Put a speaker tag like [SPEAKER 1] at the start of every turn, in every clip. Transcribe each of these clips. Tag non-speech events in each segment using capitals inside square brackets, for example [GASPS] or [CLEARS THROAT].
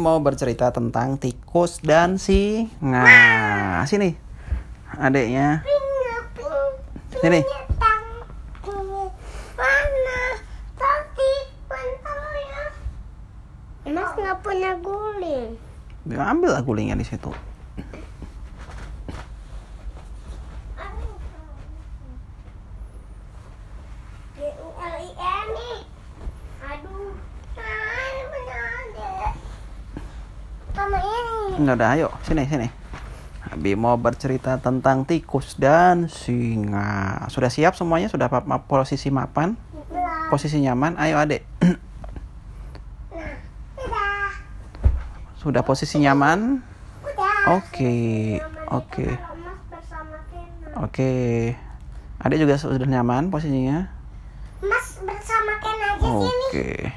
[SPEAKER 1] mau bercerita tentang tikus dan singa. Sini. Adiknya. Sini.
[SPEAKER 2] Mas nggak punya guling.
[SPEAKER 1] Ambil lah gulingnya di situ. nggak ada ayo sini sini. Abi mau bercerita tentang tikus dan singa. Sudah siap semuanya? Sudah map posisi mapan? Posisi nyaman? Ayo
[SPEAKER 2] adek
[SPEAKER 1] sudah posisi nyaman? Oke oke. Oke. Adek juga sudah nyaman posisinya?
[SPEAKER 2] Mas bersama Ken aja
[SPEAKER 1] oke.
[SPEAKER 2] Okay.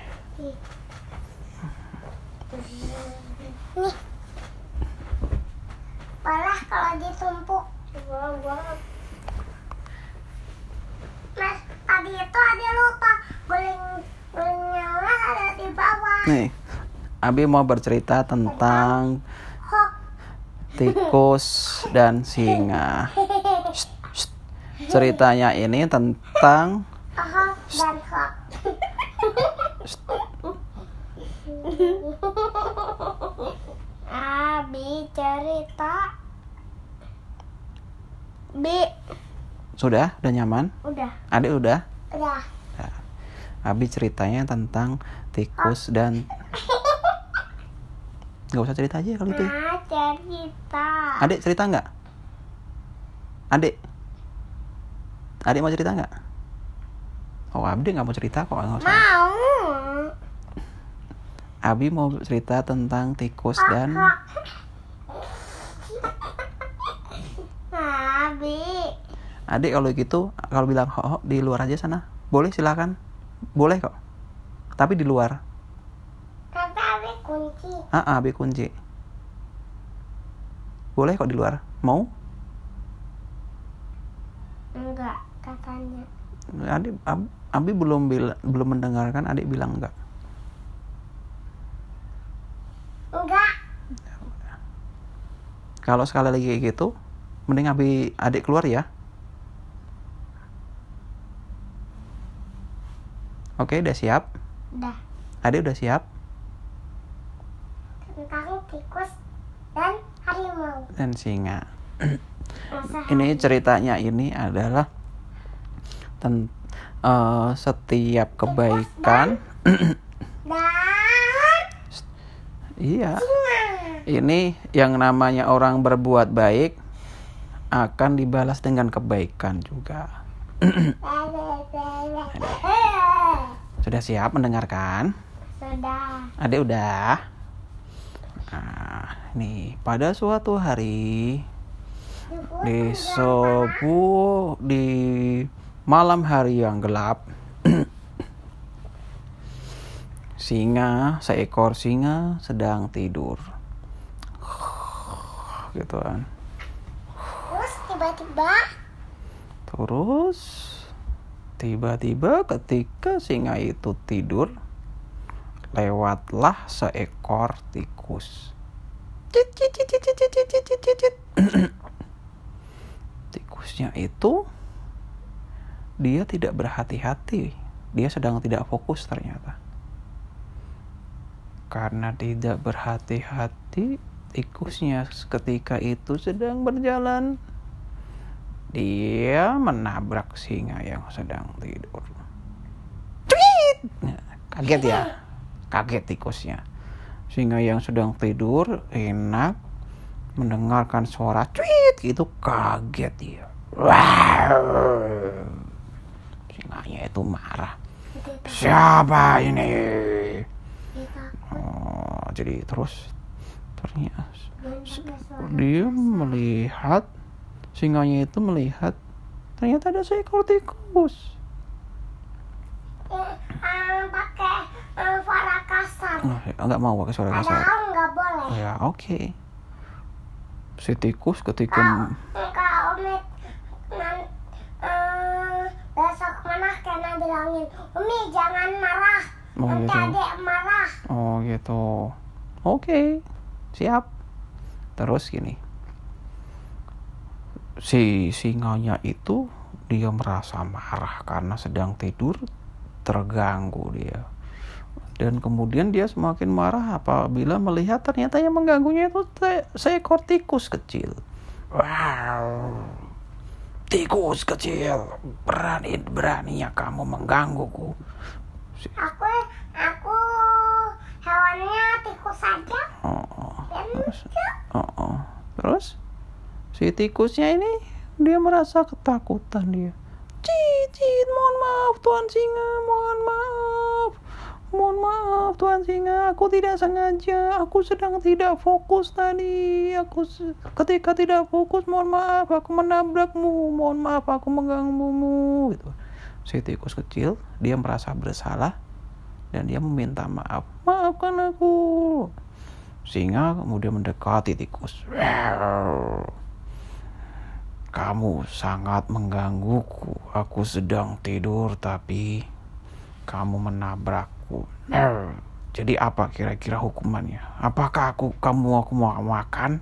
[SPEAKER 2] Malah kalau ditumpuk. Mas, tadi itu ada lupa guling gulingnya Mas ada di bawah.
[SPEAKER 1] Nih. Abi mau bercerita tentang
[SPEAKER 2] Hok.
[SPEAKER 1] tikus dan singa. Shh, shh. Ceritanya ini tentang
[SPEAKER 2] Hok dan hok. Abi cerita. Bi,
[SPEAKER 1] sudah, udah nyaman?
[SPEAKER 2] udah,
[SPEAKER 1] Adik udah?
[SPEAKER 2] udah.
[SPEAKER 1] Abi ceritanya tentang tikus dan [LAUGHS] nggak usah cerita aja kalau itu. ya.
[SPEAKER 2] Nah, cerita.
[SPEAKER 1] Adik cerita nggak? Adik, adik mau cerita nggak? Oh, Abi nggak mau cerita kok nggak usah.
[SPEAKER 2] Mau.
[SPEAKER 1] Abi mau cerita tentang tikus dan
[SPEAKER 2] Abi.
[SPEAKER 1] adik kalau gitu kalau bilang ho, ho, di luar aja sana boleh silakan boleh kok tapi di luar
[SPEAKER 2] Kata Abi kunci.
[SPEAKER 1] ah Abi kunci boleh kok di luar mau
[SPEAKER 2] Enggak, katanya.
[SPEAKER 1] adik Ab- Abi belum bil- belum mendengarkan adik bilang enggak
[SPEAKER 2] Enggak.
[SPEAKER 1] kalau sekali lagi kayak gitu mending Abi adik keluar ya oke udah siap
[SPEAKER 2] Udah.
[SPEAKER 1] adik udah siap
[SPEAKER 2] Tentang tikus dan harimau.
[SPEAKER 1] dan singa ini ceritanya ini adalah ten- eh, setiap kebaikan [CLEARS THROAT]
[SPEAKER 2] dan
[SPEAKER 1] iya
[SPEAKER 2] singa.
[SPEAKER 1] ini yang namanya orang berbuat baik akan dibalas dengan kebaikan juga. [COUGHS] Sudah siap mendengarkan?
[SPEAKER 2] Sudah.
[SPEAKER 1] adik udah? Nah nih pada suatu hari di subuh di malam hari yang gelap [COUGHS] singa seekor singa sedang tidur. [SIGHS] Gitu kan
[SPEAKER 2] tiba-tiba?
[SPEAKER 1] Terus tiba-tiba ketika singa itu tidur lewatlah seekor tikus. Tikusnya itu dia tidak berhati-hati. Dia sedang tidak fokus ternyata. Karena tidak berhati-hati tikusnya ketika itu sedang berjalan dia menabrak singa yang sedang tidur. Tweet! Nah, kaget ya? Kaget tikusnya. Singa yang sedang tidur enak mendengarkan suara tweet itu kaget dia. Singanya itu marah. Siapa ini? Oh, jadi terus ternyata dia melihat singanya itu melihat ternyata ada seekor tikus.
[SPEAKER 2] Eh, pakai eh, suara kasar.
[SPEAKER 1] oh, nggak mau pakai suara kasar.
[SPEAKER 2] Padahal nggak boleh.
[SPEAKER 1] ya oke. Si tikus ketika
[SPEAKER 2] Kalau Umi nan- eh, besok mana kena bilangin Umi jangan marah.
[SPEAKER 1] Oh,
[SPEAKER 2] nanti
[SPEAKER 1] gitu.
[SPEAKER 2] adik marah.
[SPEAKER 1] Oh gitu. Oke siap. Terus gini si singanya itu dia merasa marah karena sedang tidur terganggu dia. Dan kemudian dia semakin marah apabila melihat ternyata yang mengganggunya itu se- seekor tikus kecil. Wow. Tikus kecil. Berani beraninya kamu menggangguku. Si-
[SPEAKER 2] Aku aku hewannya tikus saja.
[SPEAKER 1] oh, oh. Terus, oh, oh. terus si tikusnya ini dia merasa ketakutan dia. Cicit mohon maaf tuan singa mohon maaf. Mohon maaf tuan singa aku tidak sengaja. Aku sedang tidak fokus tadi. Aku ketika tidak fokus mohon maaf aku menabrakmu. Mohon maaf aku mengganggumu gitu. Si tikus kecil dia merasa bersalah dan dia meminta maaf. Maafkan aku. Singa kemudian mendekati tikus. Kamu sangat menggangguku. Aku sedang tidur tapi kamu menabrakku. Jadi apa kira-kira hukumannya? Apakah aku kamu aku mau makan?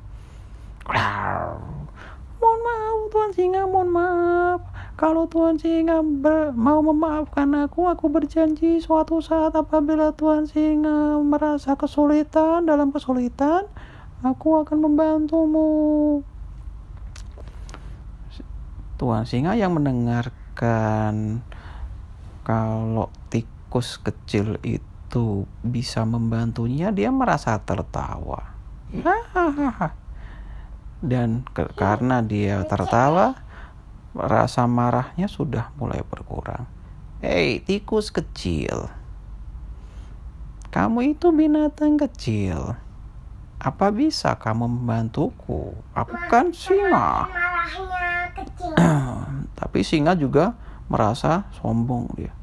[SPEAKER 1] Mohon maaf Tuan Singa, mohon maaf. Kalau Tuan Singa ber- mau memaafkan aku, aku berjanji suatu saat apabila Tuan Singa merasa kesulitan dalam kesulitan, aku akan membantumu. Tuan Singa yang mendengarkan kalau tikus kecil itu bisa membantunya, dia merasa tertawa. Dan ke- karena dia tertawa, rasa marahnya sudah mulai berkurang. Hei, tikus kecil. Kamu itu binatang kecil. Apa bisa kamu membantuku? Aku kan singa. [CLEARS THROAT] Tapi singa juga merasa sombong dia.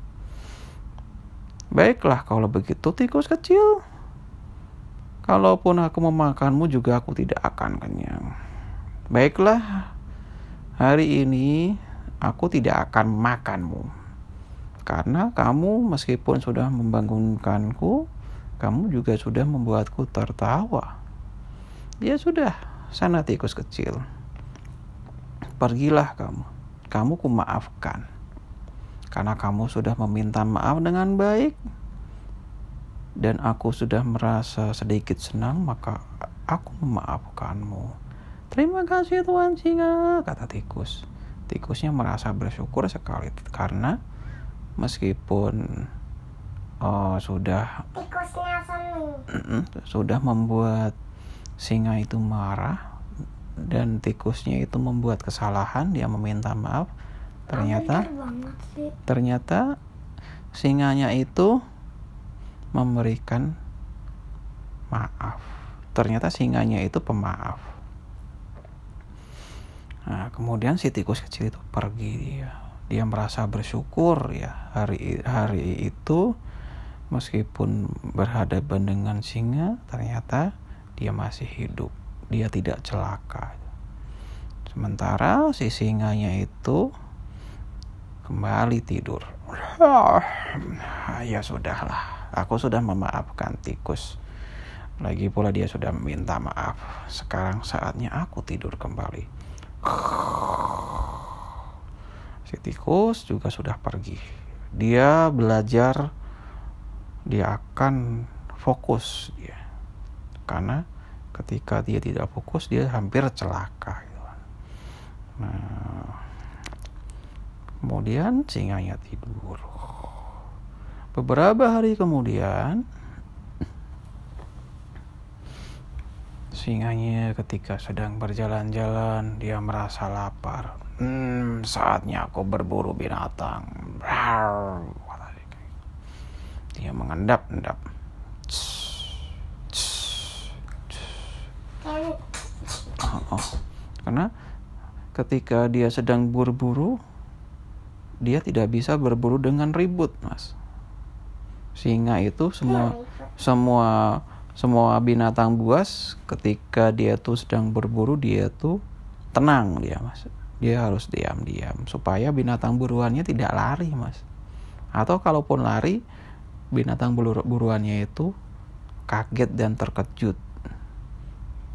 [SPEAKER 1] Baiklah kalau begitu tikus kecil. Kalaupun aku memakanmu juga aku tidak akan kenyang. Baiklah, hari ini aku tidak akan makanmu. Karena kamu meskipun sudah membangunkanku, kamu juga sudah membuatku tertawa. Ya sudah, sana tikus kecil. Pergilah kamu. Kamu kumaafkan. Karena kamu sudah meminta maaf dengan baik dan aku sudah merasa sedikit senang, maka aku memaafkanmu. Terima kasih Tuan Singa, kata tikus. Tikusnya merasa bersyukur sekali karena meskipun oh, sudah
[SPEAKER 2] Tikusnya
[SPEAKER 1] sudah membuat singa itu marah dan tikusnya itu membuat kesalahan dia meminta maaf. Ternyata ternyata singanya itu memberikan maaf. Ternyata singanya itu pemaaf. Nah kemudian si tikus kecil itu pergi dia dia merasa bersyukur ya. Hari hari itu meskipun berhadapan dengan singa ternyata dia masih hidup dia tidak celaka. Sementara si singanya itu kembali tidur. Ya sudahlah aku sudah memaafkan tikus. Lagi pula dia sudah meminta maaf. Sekarang saatnya aku tidur kembali. Si tikus juga sudah pergi. Dia belajar dia akan fokus dia. Karena ketika dia tidak fokus dia hampir celaka gitu. Nah kemudian singanya tidur. Beberapa hari kemudian singanya ketika sedang berjalan-jalan dia merasa lapar. Hmm saatnya aku berburu binatang. Dia mengendap-endap
[SPEAKER 2] Kayak
[SPEAKER 1] Oh, oh. Karena ketika dia sedang berburu, dia tidak bisa berburu dengan ribut, Mas. Singa itu semua semua semua binatang buas ketika dia tuh sedang berburu dia tuh tenang dia, Mas. Dia harus diam-diam supaya binatang buruannya tidak lari, Mas. Atau kalaupun lari, binatang buru- buruannya itu kaget dan terkejut.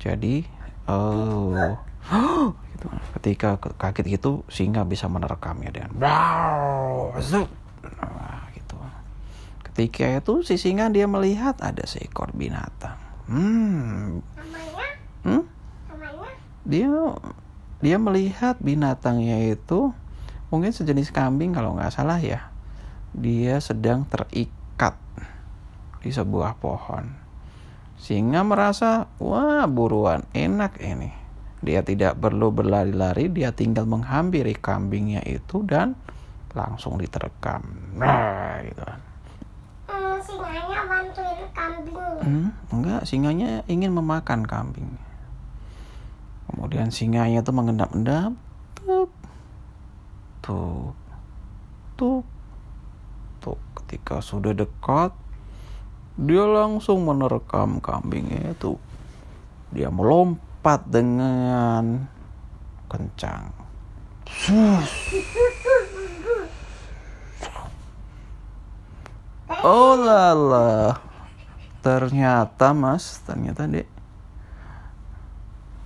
[SPEAKER 1] Jadi, oh, [GASPS] gitu. ketika kaget gitu singa bisa menerekamnya dengan nah, gitu. Ketika itu si singa dia melihat ada seekor binatang. Hmm, hmm? Dia dia melihat binatangnya itu mungkin sejenis kambing kalau nggak salah ya dia sedang terikat di sebuah pohon sehingga merasa wah buruan enak ini dia tidak perlu berlari-lari dia tinggal menghampiri kambingnya itu dan langsung diterkam nah gitu
[SPEAKER 2] Hmm, singanya bantuin kambing.
[SPEAKER 1] Hmm, enggak, singanya ingin memakan kambing. Kemudian singanya itu mengendap-endap, tup, tup, tup, tup. Ketika sudah dekat, dia langsung menerkam kambingnya itu. Dia melompat dengan kencang. Sus. Oh lala. Ternyata mas, ternyata dek.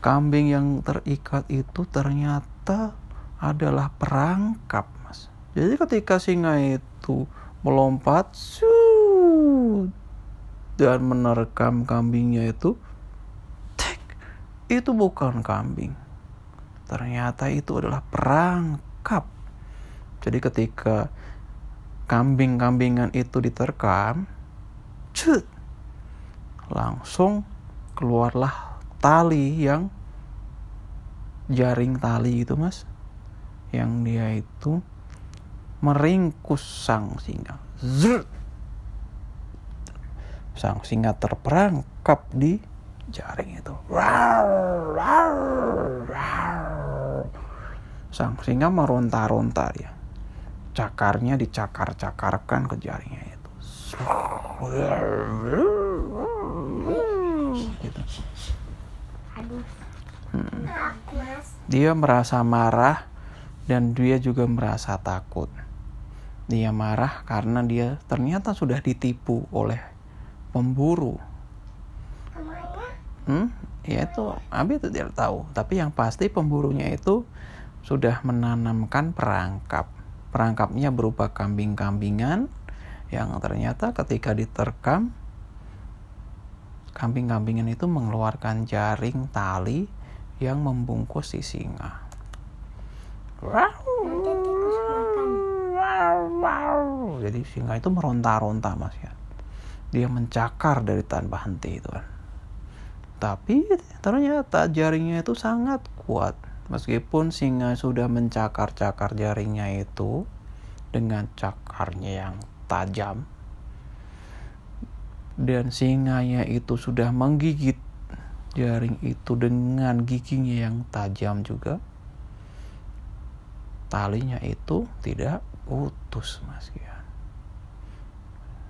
[SPEAKER 1] Kambing yang terikat itu ternyata adalah perangkap mas. Jadi ketika singa itu melompat, suut, dan menerkam kambingnya itu, tek, itu bukan kambing. Ternyata itu adalah perangkap. Jadi ketika kambing-kambingan itu diterkam, cut, langsung keluarlah tali yang jaring tali itu mas, yang dia itu meringkus sang singa. Zrrt. Sang singa terperangkap di jaring itu. Sang singa meronta-ronta dia cakarnya dicakar-cakarkan ke jaringnya itu. Gitu. Hmm. Dia merasa marah dan dia juga merasa takut. Dia marah karena dia ternyata sudah ditipu oleh pemburu. Hmm, ya itu Abi itu tidak tahu. Tapi yang pasti pemburunya itu sudah menanamkan perangkap. Perangkapnya berupa kambing-kambingan yang ternyata ketika diterkam kambing-kambingan itu mengeluarkan jaring tali yang membungkus si singa. Jadi singa itu meronta-ronta mas ya. Dia mencakar dari tanpa henti itu kan. Tapi ternyata jaringnya itu sangat kuat. Meskipun singa sudah mencakar-cakar jaringnya itu dengan cakarnya yang tajam. Dan singanya itu sudah menggigit jaring itu dengan giginya yang tajam juga. Talinya itu tidak putus mas ya.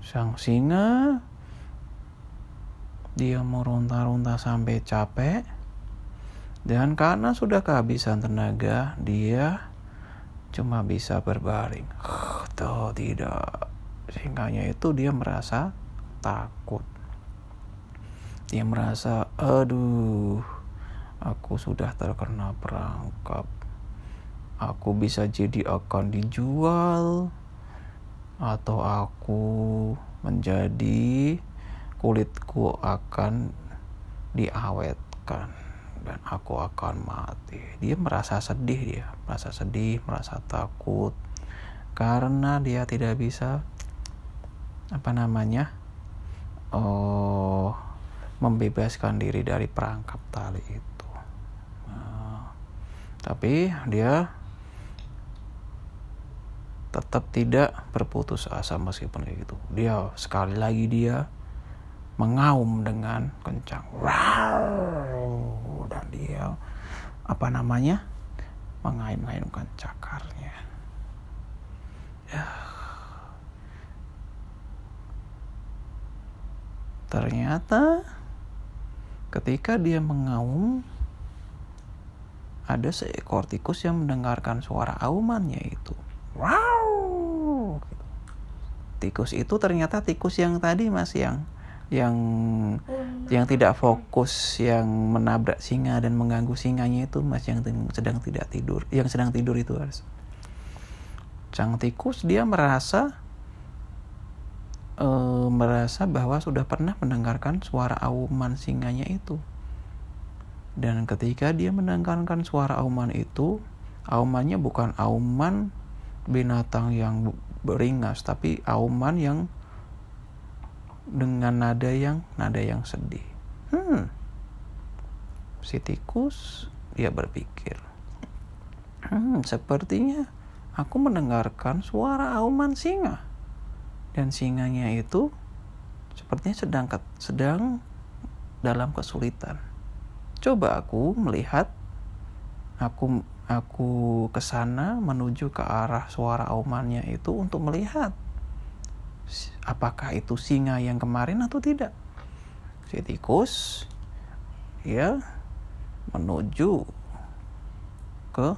[SPEAKER 1] Sang singa. Dia meronta-ronta sampai capek. Dan karena sudah kehabisan tenaga dia cuma bisa berbaring. Atau tidak. Singanya itu dia merasa takut. Dia merasa aduh aku sudah terkena perangkap. Aku bisa jadi akan dijual atau aku menjadi kulitku akan diawetkan dan aku akan mati. Dia merasa sedih dia, merasa sedih, merasa takut karena dia tidak bisa apa namanya? Oh, membebaskan diri dari perangkap tali itu. Nah, tapi dia tetap tidak berputus asa meskipun kayak gitu. Dia sekali lagi dia mengaum dengan kencang. Wow, dan dia apa namanya? mengaum-ngaumkan cakarnya. Ya. Ternyata ketika dia mengaum ada seekor tikus yang mendengarkan suara aumannya itu. Wow. Tikus. Itu ternyata tikus yang tadi Mas yang yang yang tidak fokus yang menabrak singa dan mengganggu singanya itu mas yang sedang tidak tidur. Yang sedang tidur itu harus sang tikus dia merasa eh, merasa bahwa sudah pernah mendengarkan suara auman singanya itu. Dan ketika dia mendengarkan suara auman itu aumannya bukan auman binatang yang beringas tapi auman yang dengan nada yang nada yang sedih. Hmm. Si tikus dia berpikir, hmm, sepertinya aku mendengarkan suara auman singa dan singanya itu sepertinya sedang sedang dalam kesulitan. Coba aku melihat aku aku ke sana menuju ke arah suara aumannya itu untuk melihat apakah itu singa yang kemarin atau tidak. Si tikus ya menuju ke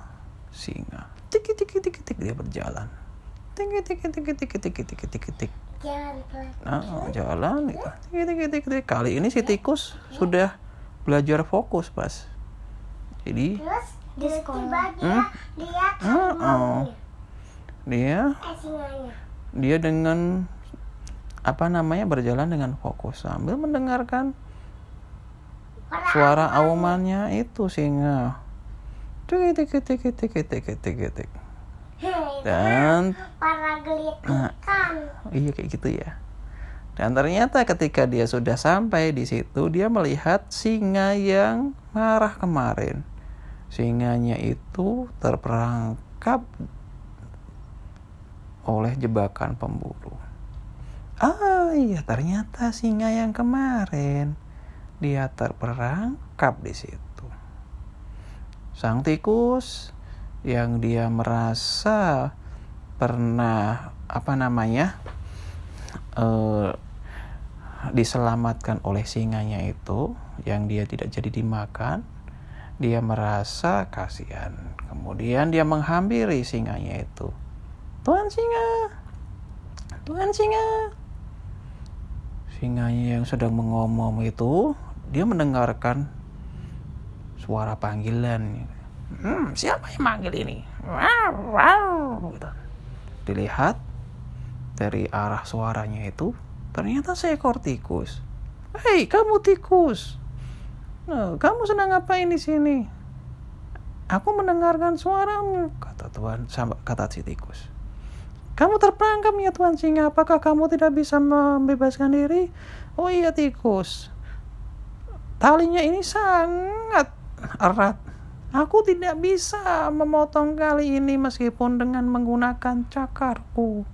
[SPEAKER 1] singa. Tiki tiki tiki tiki dia berjalan. Tiki tiki tiki tiki tiki.
[SPEAKER 2] Jalan pelan.
[SPEAKER 1] Nah, jalan gitu. Tiki tiki tiki tiki. Kali ini si tikus sudah belajar fokus, Pas. Jadi
[SPEAKER 2] Terus di hmm? dia
[SPEAKER 1] hmm, oh, oh. dia? Dia dengan apa namanya berjalan dengan fokus sambil mendengarkan suara aumannya itu singa. Tik tik tik tik tik tik dan
[SPEAKER 2] nah,
[SPEAKER 1] iya kayak gitu ya. Dan ternyata ketika dia sudah sampai di situ dia melihat singa yang marah kemarin singanya itu terperangkap oleh jebakan pemburu. Ah iya ternyata singa yang kemarin. Dia terperangkap di situ. Sang tikus yang dia merasa pernah apa namanya eh, diselamatkan oleh singanya itu yang dia tidak jadi dimakan dia merasa kasihan. Kemudian dia menghampiri singanya itu. Tuan singa! Tuan singa! Singanya yang sedang mengomong itu dia mendengarkan suara panggilan. Hmm, siapa yang manggil ini? Wow, wow, gitu. dilihat dari arah suaranya itu ternyata seekor tikus. Hei kamu tikus kamu sedang ngapain di sini? Aku mendengarkan suaramu kata sama kata si tikus. Kamu terperangkap ya tuan singa. Apakah kamu tidak bisa membebaskan diri? Oh iya tikus. Talinya ini sangat erat. Aku tidak bisa memotong kali ini meskipun dengan menggunakan cakarku.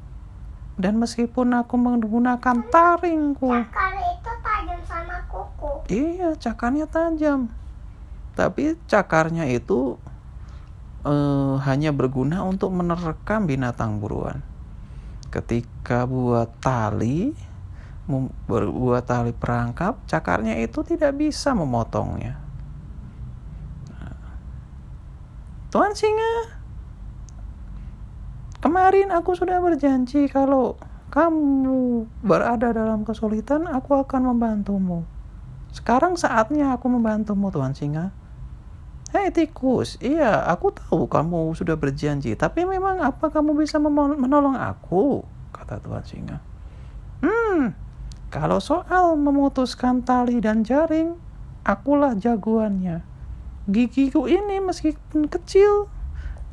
[SPEAKER 1] Dan meskipun aku menggunakan taringku.
[SPEAKER 2] Cakar itu tajam sama kuku.
[SPEAKER 1] Iya, cakarnya tajam. Tapi cakarnya itu eh, hanya berguna untuk menerkam binatang buruan. Ketika buat tali, berbuat tali perangkap, cakarnya itu tidak bisa memotongnya. Nah. Tuan singa, kemarin aku sudah berjanji kalau kamu berada dalam kesulitan, aku akan membantumu. Sekarang saatnya aku membantumu, Tuan Singa. Hei tikus, iya aku tahu kamu sudah berjanji, tapi memang apa kamu bisa menolong aku? Kata Tuan Singa. Hmm, kalau soal memutuskan tali dan jaring, akulah jagoannya. Gigiku ini meskipun kecil,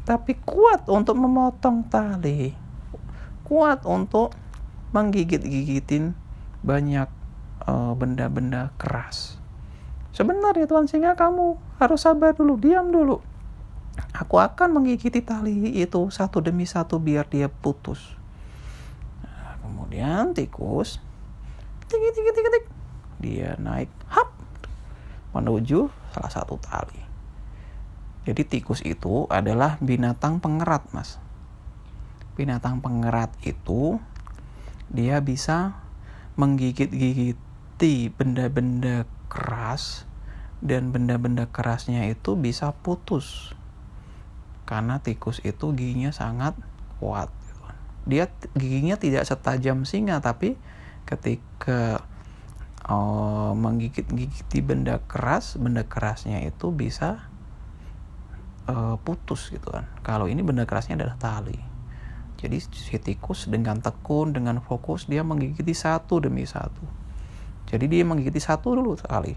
[SPEAKER 1] tapi kuat untuk memotong tali. Kuat untuk menggigit-gigitin banyak eh, benda-benda keras. Sebentar ya Tuan Singa, kamu harus sabar dulu, diam dulu. Aku akan menggigiti tali itu satu demi satu biar dia putus. Nah, kemudian tikus, tik tik tik tik dia naik, hap, menuju salah satu tali. Jadi tikus itu adalah binatang pengerat, mas. Binatang pengerat itu dia bisa benda-benda keras dan benda-benda kerasnya itu bisa putus karena tikus itu giginya sangat kuat dia giginya tidak setajam singa tapi ketika uh, menggigit-gigiti benda keras, benda kerasnya itu bisa uh, putus gitu kan. Kalau ini benda kerasnya adalah tali. Jadi si tikus dengan tekun, dengan fokus dia menggigiti satu demi satu. Jadi dia menggigiti satu dulu tali.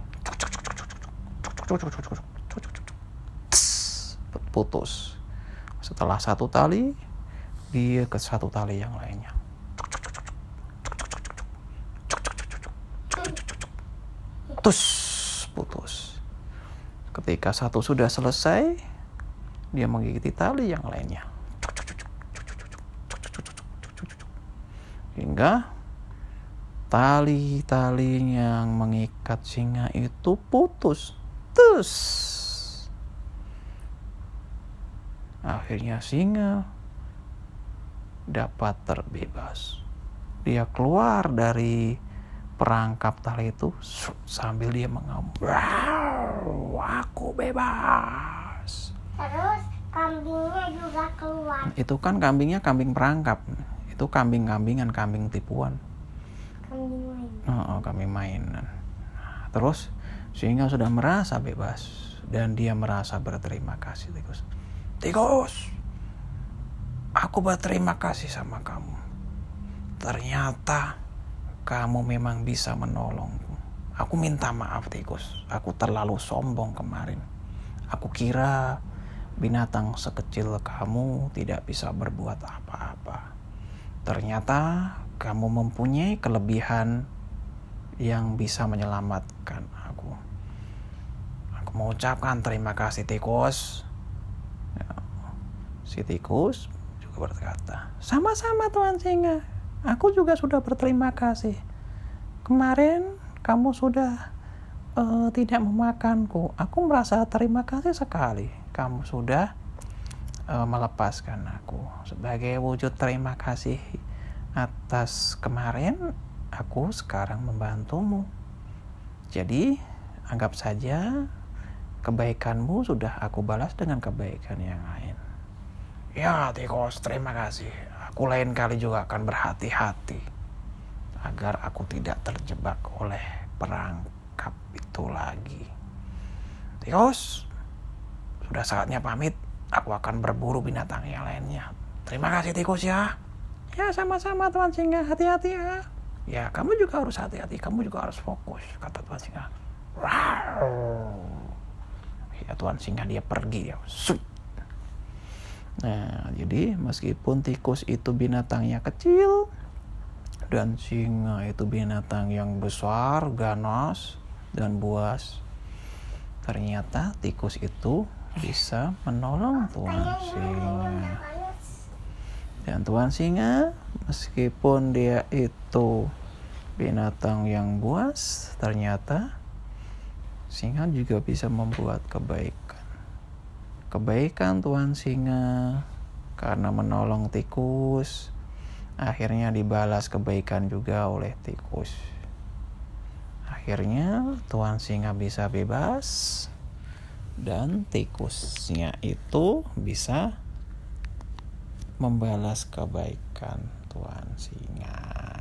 [SPEAKER 1] Putus. Setelah satu tali, dia ke satu tali yang lainnya. Tus, putus. Ketika satu sudah selesai, dia menggigiti tali yang lainnya. Hingga tali-tali yang mengikat singa itu putus. Tus. Akhirnya singa dapat terbebas. Dia keluar dari perangkap tali itu sambil dia mengaum. Aku bebas.
[SPEAKER 2] Terus kambingnya juga keluar.
[SPEAKER 1] Itu kan kambingnya kambing perangkap. Itu kambing-kambingan, kambing tipuan.
[SPEAKER 2] Kambing main.
[SPEAKER 1] Oh, kambing mainan. Terus sehingga sudah merasa bebas dan dia merasa berterima kasih tikus. Tikus, aku berterima kasih sama kamu. Ternyata kamu memang bisa menolongku. Aku minta maaf tikus, aku terlalu sombong kemarin. Aku kira binatang sekecil kamu tidak bisa berbuat apa-apa. Ternyata kamu mempunyai kelebihan yang bisa menyelamatkan aku. Aku mengucapkan terima kasih tikus. Ya, si tikus juga berkata, sama-sama Tuan Singa. Aku juga sudah berterima kasih. Kemarin kamu sudah uh, tidak memakanku. Aku merasa terima kasih sekali. Kamu sudah uh, melepaskan aku. Sebagai wujud terima kasih atas kemarin, aku sekarang membantumu. Jadi, anggap saja kebaikanmu sudah aku balas dengan kebaikan yang lain. Ya, Tikos, terima kasih. Aku lain kali juga akan berhati-hati agar aku tidak terjebak oleh perangkap itu lagi. Tikos, sudah saatnya pamit. Aku akan berburu binatang yang lainnya. Terima kasih Tikus ya. Ya sama-sama Tuan Singa, hati-hati ya. Ya kamu juga harus hati-hati, kamu juga harus fokus, kata Tuan Singa. Ya Tuan Singa dia pergi ya. Sut. Nah, jadi meskipun tikus itu binatangnya kecil dan singa itu binatang yang besar, ganas dan buas, ternyata tikus itu bisa menolong tuan singa. Dan tuan singa meskipun dia itu binatang yang buas, ternyata singa juga bisa membuat kebaikan. Kebaikan Tuhan singa karena menolong tikus akhirnya dibalas kebaikan juga oleh tikus. Akhirnya Tuhan singa bisa bebas dan tikusnya itu bisa membalas kebaikan Tuhan. Singa